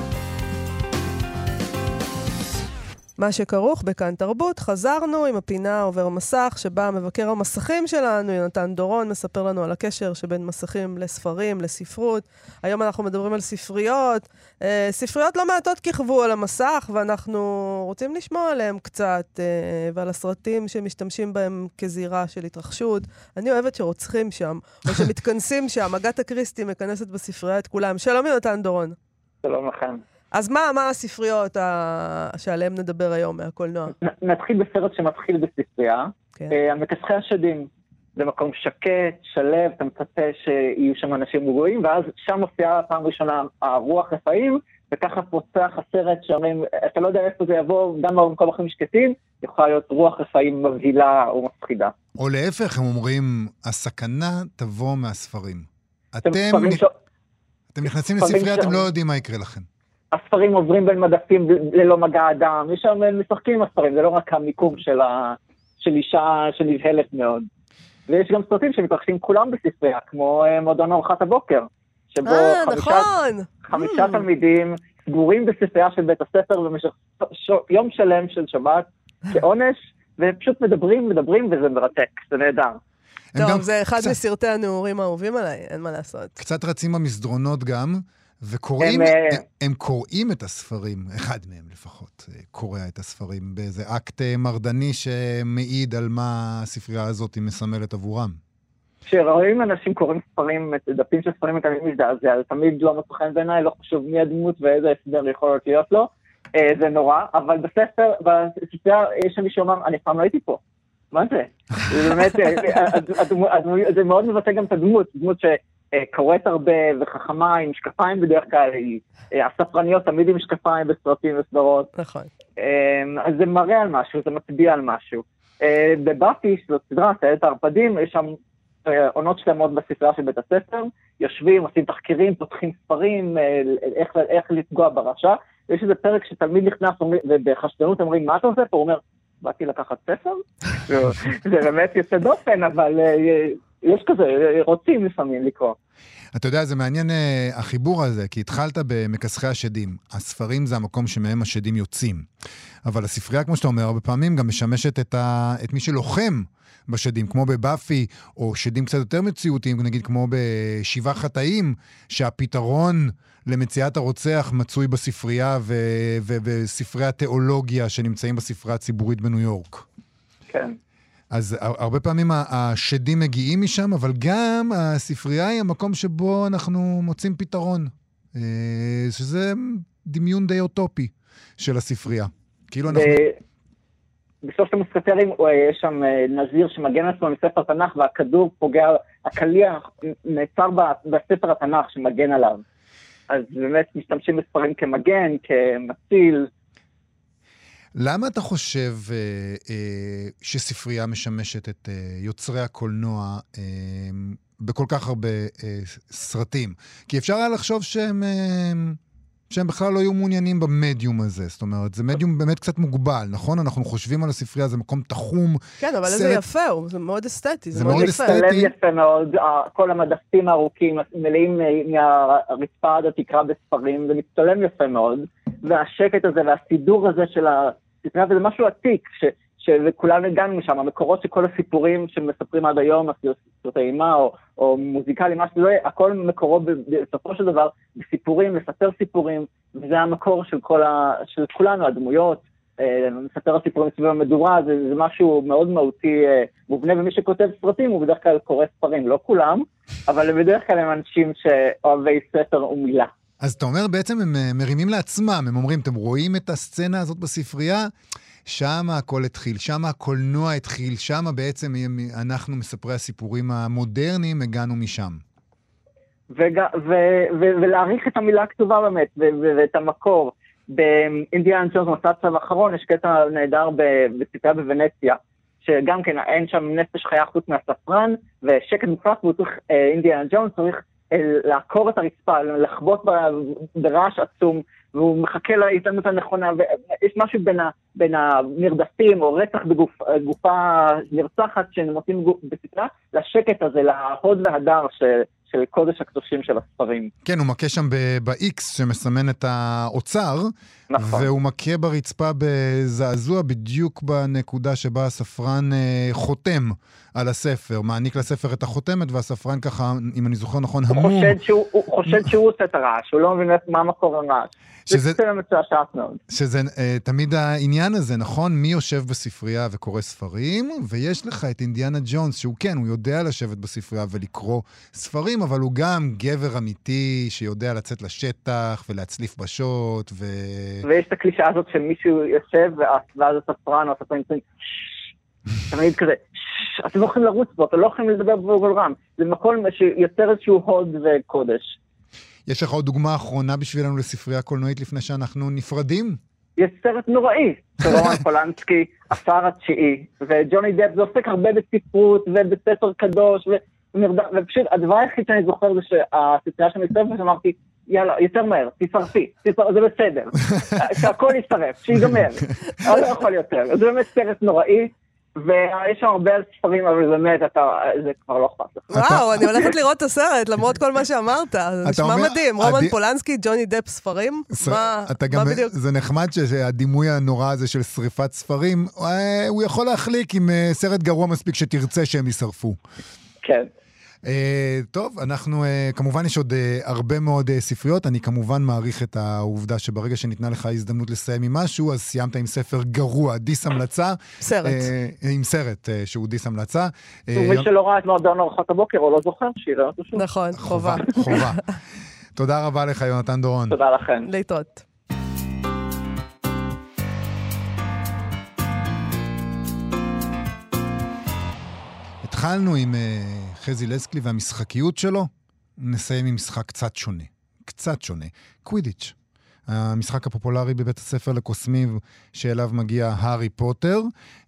Speaker 2: מה שכרוך בכאן תרבות, חזרנו עם הפינה עובר מסך, שבה מבקר המסכים שלנו, יונתן דורון, מספר לנו על הקשר שבין מסכים לספרים, לספרות. היום אנחנו מדברים על ספריות. אה, ספריות לא מעטות כיכבו על המסך, ואנחנו רוצים לשמוע עליהם קצת, אה, ועל הסרטים שמשתמשים בהם כזירה של התרחשות. אני אוהבת שרוצחים שם, או שמתכנסים שם. אגתה קריסטי מכנסת בספרייה את כולם. שלום יונתן דורון.
Speaker 4: שלום לכם.
Speaker 2: אז מה, מה הספריות ה... שעליהן נדבר היום מהקולנוע?
Speaker 4: נ- נתחיל בסרט שמתחיל בספרייה,
Speaker 2: כן.
Speaker 4: אה, המכסחי השדים. זה מקום שקט, שלו, אתה מצפה שיהיו שם אנשים רגועים, ואז שם מופיעה פעם ראשונה הרוח רפאים, וככה פוצח הסרט שאומרים, אתה לא יודע איפה זה יבוא, גם במקום הכי שקטים, יכולה להיות רוח רפאים מבהילה או מפחידה.
Speaker 1: או להפך, הם אומרים, הסכנה תבוא מהספרים.
Speaker 4: אתם
Speaker 1: אתם,
Speaker 4: ספרים ש-
Speaker 1: אתם נכנסים לספרייה, אתם
Speaker 4: שם.
Speaker 1: לא יודעים מה יקרה לכם.
Speaker 4: הספרים עוברים בין מדפים ללא מגע אדם, יש שם משחקים עם הספרים, זה לא רק המיקום של, ה... של אישה שנבהלת מאוד. ויש גם סרטים שמתרחשים כולם בספרייה, כמו אה, מועדון ארוחת הבוקר, שבו
Speaker 2: אה,
Speaker 4: חמישה,
Speaker 2: נכון.
Speaker 4: חמישה
Speaker 2: Mm.
Speaker 4: תלמידים סגורים בספרייה של בית הספר במשך ש... יום שלם של שבת כעונש, ופשוט מדברים, מדברים, וזה מרתק, זה נהדר.
Speaker 2: טוב, זה אחד
Speaker 1: קצת-
Speaker 2: מסרטי הנעורים האהובים עליי, אין מה לעשות.
Speaker 1: קצת רצים במסדרונות גם, וקוראים,
Speaker 4: הם,
Speaker 1: הם,
Speaker 4: אה,
Speaker 1: קוראים את הספרים, אחד מהם לפחות אה, קורא את הספרים, באיזה אקט אה, מרדני שמעיד על מה הספרייה הזאת מסמלת עבורם.
Speaker 4: כשרואים אנשים קוראים ספרים, דפים של ספרים תמיד מזדעזע, זה תמיד לא מוצא חן בעיניי, לא חשוב מי הדמות ואיזה הסבר יכול להיות לו.
Speaker 6: אה, זה נורא, אבל בספר, בספרייה יש שם מישהו אמר, אני אף פעם לא הייתי פה. מה זה? זה באמת, אה, זה מאוד מבטא גם את הדמות, דמות שקוראת הרבה וחכמה עם משקפיים בדרך כלל, היא אה, הספרניות תמיד עם משקפיים בסרטים וסדרות.
Speaker 2: נכון.
Speaker 6: אמ, אז זה מראה על משהו, זה מצביע על משהו. אה, בבאפי, שזאת סדרה, טיילת הערפדים, יש שם אה, עונות שלמות בספרייה של בית הספר, יושבים, עושים תחקירים, פותחים ספרים, אה, איך, איך לפגוע ברשע. יש איזה פרק שתלמיד נכנס ובחשדנות אומרים, מה אתה עושה פה? הוא אומר, באתי לקחת ספר? זה באמת יוצא דופן, אבל אה, יש כזה, אה, רוצים לפעמים לקרוא.
Speaker 1: אתה יודע, זה מעניין אה, החיבור הזה, כי התחלת במכסחי השדים. הספרים זה המקום שמהם השדים יוצאים. אבל הספרייה, כמו שאתה אומר, הרבה פעמים גם משמשת את, ה... את מי שלוחם בשדים, כמו בבאפי, או שדים קצת יותר מציאותיים, נגיד כמו בשבעה חטאים, שהפתרון למציאת הרוצח מצוי בספרייה ו... ובספרי התיאולוגיה שנמצאים בספרייה הציבורית בניו יורק.
Speaker 6: כן.
Speaker 1: אז הר- הרבה פעמים השדים מגיעים משם, אבל גם הספרייה היא המקום שבו אנחנו מוצאים פתרון. אה, שזה דמיון די אוטופי של הספרייה. כאילו אנחנו...
Speaker 6: בסוף המוסקטרים הוא- יש שם אה, נזיר שמגן עצמו מספר תנ"ך והכדור פוגע, הקליע נעצר בספר התנ"ך שמגן עליו. אז באמת משתמשים בספרים כמגן, כמציל.
Speaker 1: למה אתה חושב אה, אה, שספרייה משמשת את אה, יוצרי הקולנוע אה, בכל כך הרבה אה, סרטים? כי אפשר היה לחשוב שהם, אה, שהם בכלל לא היו מעוניינים במדיום הזה. זאת אומרת, זה מדיום באמת קצת מוגבל, נכון? אנחנו חושבים על הספרייה, זה מקום תחום.
Speaker 2: כן, אבל איזה
Speaker 1: סרט-
Speaker 2: יפה הוא, זה מאוד אסתטי, זה
Speaker 1: זה
Speaker 2: מאוד.
Speaker 1: אסתטי.
Speaker 6: לב יפה מאוד, ה- כל המדפים הארוכים מלאים אה, מהרצפה עד התקרה בספרים, זה מצטלם יפה מאוד. והשקט הזה והסידור הזה של הספרייה, וזה משהו עתיק, ש... שכולנו הגענו משם, המקורות של כל הסיפורים שמספרים עד היום, סרטי אימה או, או מוזיקלי, מה שזה לא יהיה, הכל מקורו בסופו של דבר בסיפורים, לספר סיפורים, וזה המקור של, כל ה, של כולנו, הדמויות, אה, מספר הסיפורים סביב המדורה, זה, זה משהו מאוד מהותי אה, מובנה, ומי שכותב סרטים הוא בדרך כלל קורא ספרים, לא כולם, אבל בדרך כלל הם אנשים שאוהבי ספר ומילה.
Speaker 1: אז אתה אומר, בעצם הם אה, מרימים לעצמם, הם אומרים, אתם רואים את הסצנה הזאת בספרייה? שם הכל התחיל, שם הקולנוע התחיל, שם בעצם אנחנו, מספרי הסיפורים המודרניים, הגענו משם.
Speaker 6: וג, ו, ו, ולהעריך את המילה הכתובה באמת, ו, ו, ואת המקור. באינדיאן ג'ונס, מסע צו אחרון, יש קטע נהדר בספרייה בוונציה, שגם כן אין שם נפש חיה חוץ מהספרן, ושקט מוחלט, והוא צריך, אה, אינדיאן ג'ונס צריך לעקור את הרצפה, לחבוט ברעש עצום, והוא מחכה להזדמנות הנכונה, ויש משהו בין, ה, בין הנרדפים או רצח בגופה נרצחת שמוצאים בספרייה, לשקט הזה, להוד והדר של, של קודש הקדושים של הספרים.
Speaker 1: כן, הוא מכה שם ב-X שמסמן את האוצר,
Speaker 6: נכון.
Speaker 1: והוא מכה ברצפה בזעזוע בדיוק בנקודה שבה הספרן אה, חותם על הספר, מעניק לספר את החותמת, והספרן ככה, אם אני זוכר נכון,
Speaker 6: הוא
Speaker 1: המום.
Speaker 6: חושד שהוא, הוא חושד שהוא עושה את הרעש, הוא לא מבין מה מקור הרעש.
Speaker 1: שזה-
Speaker 6: זה מאוד.
Speaker 1: שזה uh, תמיד העניין הזה, נכון? מי יושב בספרייה וקורא ספרים, ויש לך את אינדיאנה ג'ונס, שהוא כן, הוא יודע לשבת בספרייה ולקרוא ספרים, אבל הוא גם גבר אמיתי שיודע לצאת לשטח ולהצליף בשוט, ו...
Speaker 6: ויש את הקלישאה הזאת שמישהו יושב, ואז הספרן או הספרן תמיד כזה, אתם לא יכולים לרוץ בו, אתם לא יכולים לדבר בגול רם. זה מקום שיוצר איזשהו הוד וקודש.
Speaker 1: יש לך עוד דוגמה אחרונה בשבילנו לספרייה קולנועית לפני שאנחנו נפרדים?
Speaker 6: יש סרט נוראי של רומן פולנסקי, השר התשיעי, וג'וני דפ זה עוסק הרבה בספרות ובספר קדוש, ומרד- ופשוט הדבר היחיד שאני זוכר זה שהספרייה שאני מצטרפת, אמרתי, יאללה, יותר מהר, תשרפי, זה בסדר, שהכל יישרף, שיגמר, לא יכול יותר. זה באמת סרט נוראי, ויש שם הרבה ספרים, אבל באמת, אתה, זה כבר לא אכפת לך.
Speaker 2: וואו, אני הולכת לראות את הסרט, למרות כל מה שאמרת. זה נשמע מדהים. רומן
Speaker 1: עדי-
Speaker 2: פולנסקי, ג'וני דפ ספרים? מה בדיוק?
Speaker 1: זה נחמד שהדימוי הנורא הזה של שריפת ספרים, אה, הוא יכול להחליק עם אה, סרט גרוע מספיק שתרצה שהם יישרפו.
Speaker 6: כן.
Speaker 1: Uh, טוב, אנחנו, uh, כמובן יש עוד uh, הרבה מאוד uh, ספריות. אני כמובן מעריך את העובדה שברגע שניתנה לך הזדמנות לסיים עם משהו, אז סיימת עם ספר גרוע, דיס המלצה.
Speaker 2: סרט.
Speaker 1: Uh, עם סרט uh, שהוא דיס המלצה.
Speaker 6: ומי שלא ראה את מועדון ארוחת הבוקר, או לא זוכר, שיראה אותו שוב.
Speaker 2: נכון, חובה.
Speaker 1: חובה. תודה רבה לך, יונתן דורון.
Speaker 6: תודה לכם.
Speaker 2: להתראות.
Speaker 1: התחלנו עם... חזי לסקלי והמשחקיות שלו, נסיים עם משחק קצת שונה. קצת שונה. קווידיץ'. המשחק הפופולרי בבית הספר לקוסמים שאליו מגיע הארי פוטר.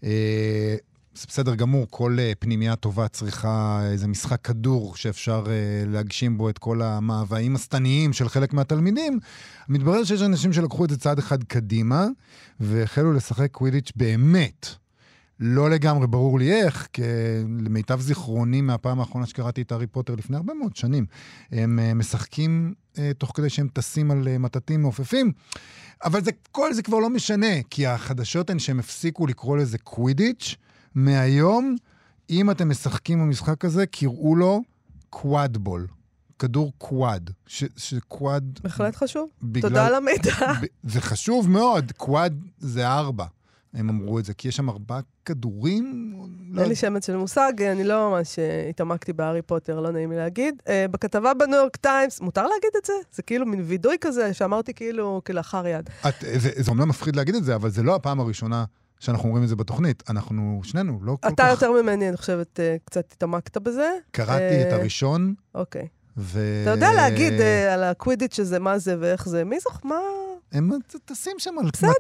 Speaker 1: אה, זה בסדר גמור, כל אה, פנימייה טובה צריכה איזה משחק כדור שאפשר אה, להגשים בו את כל המאוויים השטניים של חלק מהתלמידים. מתברר שיש אנשים שלקחו את זה צעד אחד קדימה, והחלו לשחק קווידיץ' באמת. לא לגמרי ברור לי איך, כי למיטב זיכרוני מהפעם האחרונה שקראתי את הארי פוטר לפני הרבה מאוד שנים, הם אה, משחקים אה, תוך כדי שהם טסים על אה, מטטים מעופפים, אבל זה, כל זה כבר לא משנה, כי החדשות הן שהם הפסיקו לקרוא לזה קווידיץ', מהיום, אם אתם משחקים במשחק הזה, קראו לו קוואדבול. כדור קוואד, שקוואד...
Speaker 2: בהחלט חשוב.
Speaker 1: בגלל-
Speaker 2: תודה על המידע.
Speaker 1: זה חשוב מאוד, קוואד זה ארבע. הם אמרו את זה, כי יש שם ארבעה כדורים? לא
Speaker 2: אין לי שמץ של מושג, אני לא ממש אה, התעמקתי בהארי פוטר, לא נעים לי להגיד. אה, בכתבה בניו יורק טיימס, מותר להגיד את זה? זה כאילו מין וידוי כזה שאמרתי כאילו כלאחר יד.
Speaker 1: את, זה, זה אומנם מפחיד להגיד את זה, אבל זה לא הפעם הראשונה שאנחנו אומרים את זה בתוכנית. אנחנו, שנינו, לא כל
Speaker 2: אתה
Speaker 1: כך...
Speaker 2: יותר ממני, אני חושבת, אה, קצת התעמקת בזה.
Speaker 1: קראתי
Speaker 2: אה,
Speaker 1: את הראשון,
Speaker 2: אוקיי.
Speaker 1: ו...
Speaker 2: אתה יודע להגיד אה, על הקווידיץ' שזה מה זה ואיך זה, מי זוכר? מה?
Speaker 1: הם תשים שם על
Speaker 2: בסדר,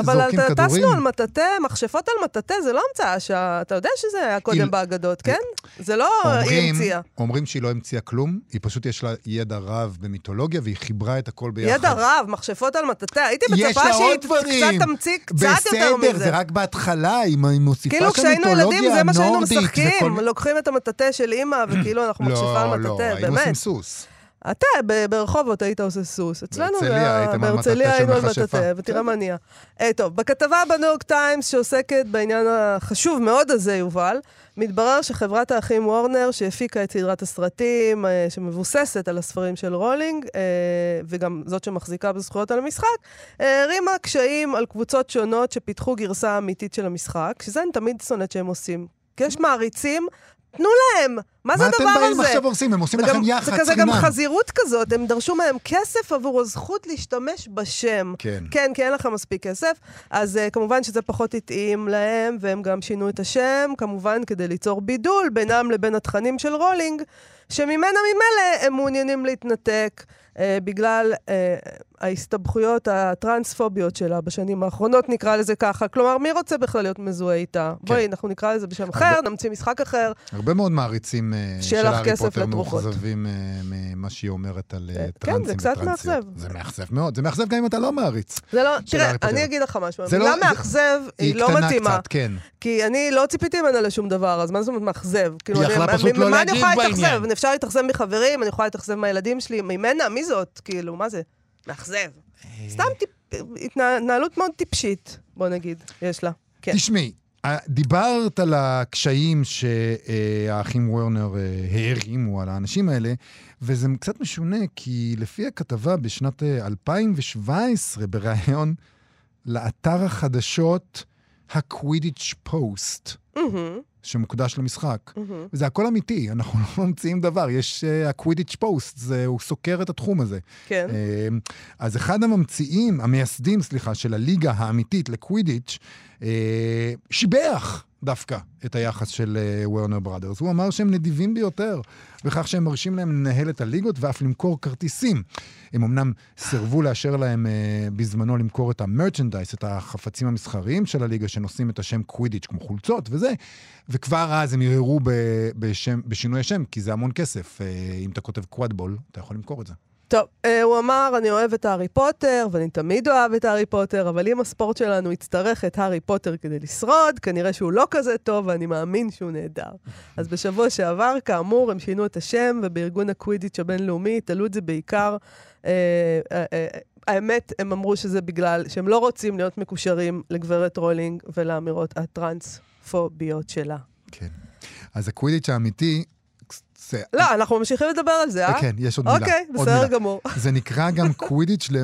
Speaker 2: אבל
Speaker 1: זורקים כדורים.
Speaker 2: טסנו על מטאטא, מכשפות על מטאטא, זה לא המצאה שה... אתה יודע שזה היה קודם
Speaker 1: היא-
Speaker 2: באגדות, כן? זה לא היא
Speaker 1: אומרים,
Speaker 2: המציאה.
Speaker 1: אומרים שהיא לא המציאה כלום, היא פשוט יש לה ידע רב במיתולוגיה, והיא חיברה את הכל ביחד.
Speaker 2: ידע רב, מכשפות על מטאטא, הייתי מצפה שהיא. קצת תמציא קצת יותר
Speaker 1: בסדר,
Speaker 2: מזה.
Speaker 1: זה רק בהתחלה, היא היא מוסיפה
Speaker 2: כאילו
Speaker 1: שם
Speaker 2: כשהיינו
Speaker 1: מיתולוגיה
Speaker 2: ילדים זה מה שהיינו משחקים, לוקחים את המטאטא של אימא וכאילו אנחנו מכשפה על
Speaker 1: לא, לא,
Speaker 2: באמת.
Speaker 1: סוס.
Speaker 2: אתה ברחובות היית עושה סוס. אצלנו זה היה- בהרצליה
Speaker 1: מכשפה.
Speaker 2: מטאטא, ותראה מה נהיה. אה, טוב, בכתבה בניו יורק טיימס שעוסקת בעניין החשוב מאוד הזה, יובל, מתברר שחברת האחים וורנר, שהפיקה את סדרת הסרטים, אה, שמבוססת על הספרים של רולינג, אה, וגם זאת שמחזיקה בזכויות על המשחק, הרימה קשיים על קבוצות שונות שפיתחו גרסה אמיתית של המשחק, שזה אני תמיד שונאת שהם עושים. כי יש מעריצים, תנו להם! מה זה
Speaker 1: מה
Speaker 2: הדבר
Speaker 1: אתם
Speaker 2: הזה?
Speaker 1: באים עכשיו הורסים? הם עושים לכם יח"צ
Speaker 2: זה
Speaker 1: חינם.
Speaker 2: כזה גם חזירות כזאת, הם דרשו מהם כסף עבור הזכות להשתמש בשם.
Speaker 1: כן.
Speaker 2: כן, כי אין לך מספיק כסף. אז uh, כמובן שזה פחות התאים להם, והם גם שינו את השם, כמובן כדי ליצור בידול בינם לבין התכנים של רולינג, שממנה ממילא הם מעוניינים להתנתק. uh, בגלל uh, ההסתבכויות הטרנספוביות שלה בשנים האחרונות, נקרא לזה ככה. כלומר, מי רוצה בכלל להיות מזוהה איתה?
Speaker 1: כן.
Speaker 2: בואי, אנחנו נקרא לזה בשם אחר, נמציא משחק אחר.
Speaker 1: הרבה מאוד מעריצים של
Speaker 2: לך
Speaker 1: הארי פוטר. מאוכזבים אה, ממה שהיא אומרת על אה,
Speaker 2: כן,
Speaker 1: טרנסים
Speaker 2: זה קצת
Speaker 1: וטרנסיות.
Speaker 2: מאכזב.
Speaker 1: זה מאכזב מאוד. זה מאכזב גם אם אתה לא מעריץ.
Speaker 2: זה לא,
Speaker 1: של
Speaker 2: תראה. אני אגיד לך משהו,
Speaker 1: זה
Speaker 2: המילה
Speaker 1: לא- זה-
Speaker 2: מאכזב היא לא
Speaker 1: קטנה
Speaker 2: מתאימה.
Speaker 1: קצת, כן.
Speaker 2: כי אני לא ציפיתי ממנה לשום דבר, אז מה זאת אומרת מאכזב? כאילו,
Speaker 1: היא
Speaker 2: אני-
Speaker 1: יכלה פשוט לא להגיב
Speaker 2: יכולה
Speaker 1: בעניין.
Speaker 2: אפשר להתאכזב מחברים, אני יכולה להתאכזב מהילדים שלי, ממנה? מי זאת? כאילו, מה זה? מאכזב.
Speaker 1: אה.
Speaker 2: סתם התנהלות מאוד טיפשית, בוא נגיד, יש לה. כן.
Speaker 1: תשמעי, אה, דיברת על הקשיים שהאחים וורנר אה, הערימו על האנשים האלה, וזה קצת משונה, כי לפי הכתבה בשנת אה, 2017, בריאיון לאתר החדשות הקווידיץ' פוסט,
Speaker 2: מהמם,
Speaker 1: שמוקדש למשחק.
Speaker 2: מהמם.
Speaker 1: וזה הכל אמיתי, אנחנו לא ממציאים דבר. יש uh, הקווידיץ' פוסט, הוא סוקר את התחום הזה.
Speaker 2: כן.
Speaker 1: אה, אז אחד הממציאים, המייסדים, סליחה, של הליגה האמיתית לקווידיץ', אה, שיבח דווקא את היחס של וורנר בראדרס. הוא אמר שהם נדיבים ביותר בכך שהם מרשים להם לנהל את הליגות ואף למכור כרטיסים. הם אמנם סירבו לאשר להם אה, בזמנו למכור את המרצ'נדייס, את החפצים המסחריים של הליגה שנושאים את השם קווידיץ', כמו חולצות וזה, וכבר אז הם ערערו בשינוי השם, כי זה המון כסף. אה, אם אתה כותב quadball, אתה יכול למכור את זה.
Speaker 2: טוב, אה, הוא אמר, אני אוהב את הארי פוטר, ואני תמיד אוהב את הארי פוטר, אבל אם הספורט שלנו יצטרך את הארי פוטר כדי לשרוד, כנראה שהוא לא כזה טוב, ואני מאמין שהוא נהדר. אז בשבוע שעבר, כאמור, הם שינו את השם, ובארגון הקווידיץ' הבינלאומי תלו את זה בעיקר. אה, האמת, הם אמרו שזה בגלל שהם לא רוצים להיות מקושרים לגברת רולינג ולאמירות הטרנספוביות שלה.
Speaker 1: כן. אז הקווידיץ' האמיתי, זה...
Speaker 2: לא, אנחנו ממשיכים לדבר על זה, אה?
Speaker 1: כן, יש עוד מילה.
Speaker 2: אוקיי, בסדר. גמור.
Speaker 1: זה נקרא גם קווידיץ' ל...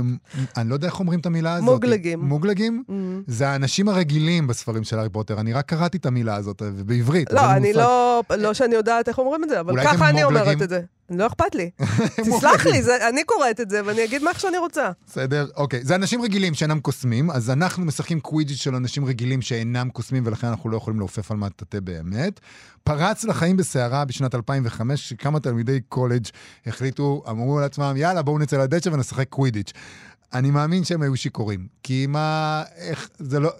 Speaker 1: אני לא יודע איך אומרים את המילה הזאת.
Speaker 2: מוגלגים.
Speaker 1: מוגלגים?
Speaker 2: Mm.
Speaker 1: זה האנשים הרגילים בספרים של הארי פוטר. אני רק קראתי את המילה הזאת, ובעברית.
Speaker 2: לא, אני. לא, לא שאני יודעת איך אומרים את זה, אבל ככה אני? אומרת את זה. לא אכפת לי. תסלח לי, זה- אני קוראת את זה ואני אגיד מה שאני רוצה.
Speaker 1: בסדר? אוקיי. זה אנשים רגילים שאינם קוסמים, אז אנחנו משחקים קווידיץ' של אנשים רגילים שאינם קוסמים, ולכן אנחנו לא יכולים לעופף על מטאטא באמת. פרץ לחיים בסערה בשנת 2005, כשכמה תלמידי קולג' החליטו, אמרו לעצמם, יאללה, בואו נצא לדשא ונשחק קווידיץ'. אני מאמין שהם היו שיכורים. כי מה... איך... זה לא...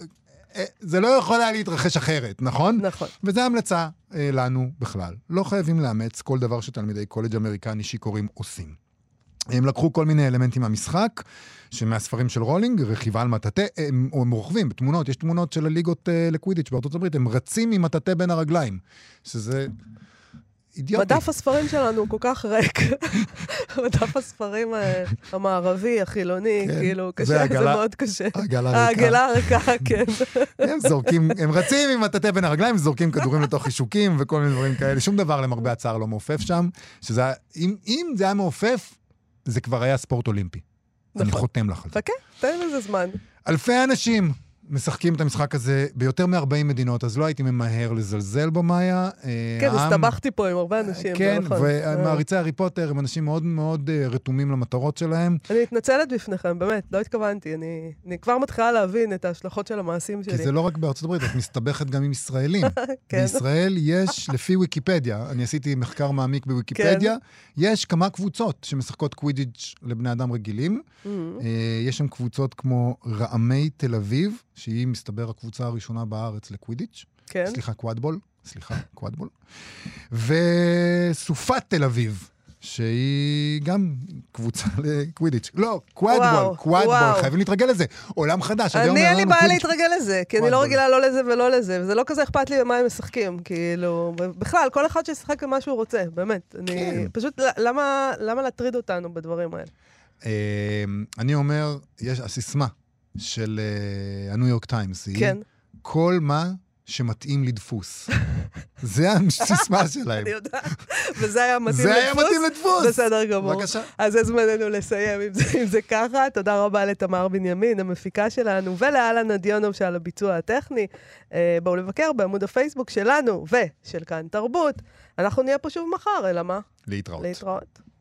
Speaker 1: אה, זה לא יכול היה להתרחש אחרת, נכון?
Speaker 2: נכון.
Speaker 1: וזו המלצה אה, לנו בכלל. לא חייבים לאמץ כל דבר שתלמידי קולג' אמריקני שיכורים עושים. הם לקחו כל מיני אלמנטים מהמשחק, שמהספרים של רולינג, רכיבה על מטאטא, הם, הם רוכבים בתמונות, יש תמונות של הליגות אה, לקווידיץ' בארצות הברית, הם רצים עם מטאטא בין הרגליים, שזה אידיוטי.
Speaker 2: מדף הספרים שלנו הוא כל כך ריק. מדף הספרים אה, המערבי, החילוני,
Speaker 1: כן,
Speaker 2: כאילו,
Speaker 1: זה
Speaker 2: קשה, זה
Speaker 1: העגלה-
Speaker 2: מאוד קשה.
Speaker 1: העגלה ריקה.
Speaker 2: העגלה הריקה, כן.
Speaker 1: הם זורקים, הם רצים עם מטאטא בין הרגליים, זורקים כדורים לתוך חישוקים וכל מיני דברים כאלה. שום דבר למרבה הצער לא מעופף שם. שזה, היה- אם, אם זה היה מעופף, זה כבר היה ספורט אולימפי. אני
Speaker 2: נכון.
Speaker 1: חותם לך על זה.
Speaker 2: חכה, תן לזה זמן.
Speaker 1: אלפי אנשים משחקים את המשחק הזה ביותר מ-40 מדינות, אז לא הייתי ממהר לזלזל בו, מאיה. אה,
Speaker 2: כן,
Speaker 1: העם-
Speaker 2: הסתבכתי פה עם הרבה אנשים, זה
Speaker 1: כן,
Speaker 2: נכון.
Speaker 1: ומעריצי הארי פוטר הם אנשים מאוד מאוד אה, רתומים למטרות שלהם,
Speaker 2: אני מתנצלת בפניכם, באמת, לא התכוונתי. אני אני כבר מתחילה להבין את ההשלכות של המעשים
Speaker 1: כי
Speaker 2: שלי.
Speaker 1: זה לא רק בארצות הברית, את מסתבכת גם עם ישראלים.
Speaker 2: כן.
Speaker 1: בישראל יש, לפי ויקיפדיה, אני עשיתי מחקר מעמיק בוויקיפדיה,
Speaker 2: כן.
Speaker 1: יש כמה קבוצות שמשחקות קווידיץ' לבני אדם רגילים.
Speaker 2: Mhm.
Speaker 1: אה, יש שם קבוצות כמו רעמי תל אביב, שהיא, מסתבר, הקבוצה הראשונה בארץ לקווידיץ'.
Speaker 2: כן.
Speaker 1: סליחה, קוואדבול. סליחה, קוואדבול. וסופת תל אביב, שהיא גם קבוצה לקווידיץ'. לא, קוואדבול, קוואדבול. חייבים להתרגל לזה. עולם חדש.
Speaker 2: אני, אין לי בעיה. להתרגל לזה, כי אני לא. רגילה לא לזה ולא לזה, וזה לא כזה אכפת לי במה הם משחקים, כאילו, בכלל, כל אחד שישחק במה שהוא רוצה, באמת. אני,
Speaker 1: כן.
Speaker 2: פשוט, למה, להטריד אותנו בדברים האלה?
Speaker 1: אה, אני אומר, יש, הסיסמה של אה, הניו יורק טיימס היא,
Speaker 2: כן,
Speaker 1: כל מה שמתאים לדפוס. זה הסיסמה שלהם.
Speaker 2: אני יודעת, וזה היה מתאים לדפוס.
Speaker 1: זה היה מתאים לדפוס.
Speaker 2: בסדר גמור.
Speaker 1: בבקשה.
Speaker 2: אז זה זמננו לסיים עם זה, עם זה ככה. תודה רבה לתמר בנימין, המפיקה שלנו, ולאלן נדיונוב שעל הביצוע הטכני. אה, בואו לבקר בעמוד הפייסבוק שלנו ושל כאן תרבות. אנחנו נהיה פה שוב מחר, אלא מה?
Speaker 1: להתראות.
Speaker 2: להתראות.